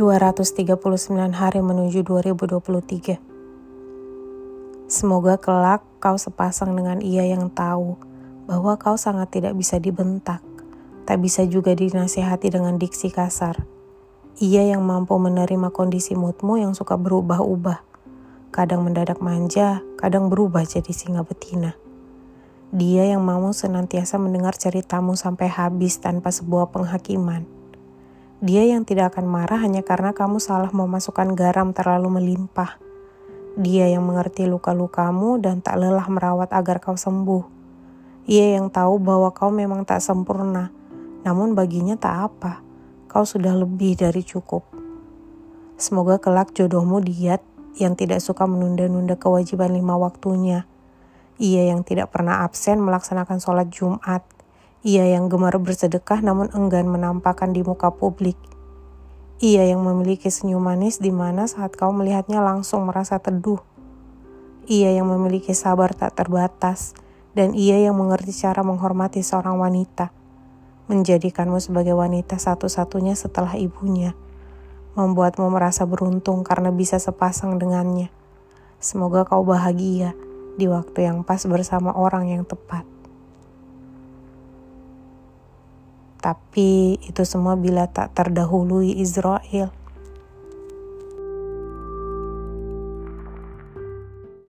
239 hari menuju 2023. Semoga kelak kau sepasang dengan ia yang tahu bahwa kau sangat tidak bisa dibentak, tak bisa juga dinasihati dengan diksi kasar. Ia yang mampu menerima kondisi moodmu yang suka berubah-ubah. Kadang mendadak manja, kadang berubah jadi singa betina. Dia yang mau senantiasa mendengar ceritamu sampai habis tanpa sebuah penghakiman dia yang tidak akan marah hanya karena kamu salah memasukkan garam terlalu melimpah. Dia yang mengerti luka-lukamu dan tak lelah merawat agar kau sembuh. Ia yang tahu bahwa kau memang tak sempurna, namun baginya tak apa. Kau sudah lebih dari cukup. Semoga kelak jodohmu diet yang tidak suka menunda-nunda kewajiban lima waktunya. Ia yang tidak pernah absen melaksanakan sholat Jumat ia yang gemar bersedekah namun enggan menampakkan di muka publik. Ia yang memiliki senyum manis di mana saat kau melihatnya langsung merasa teduh. Ia yang memiliki sabar tak terbatas dan ia yang mengerti cara menghormati seorang wanita. Menjadikanmu sebagai wanita satu-satunya setelah ibunya. Membuatmu merasa beruntung karena bisa sepasang dengannya. Semoga kau bahagia di waktu yang pas bersama orang yang tepat. Tapi itu semua bila tak terdahului Israel.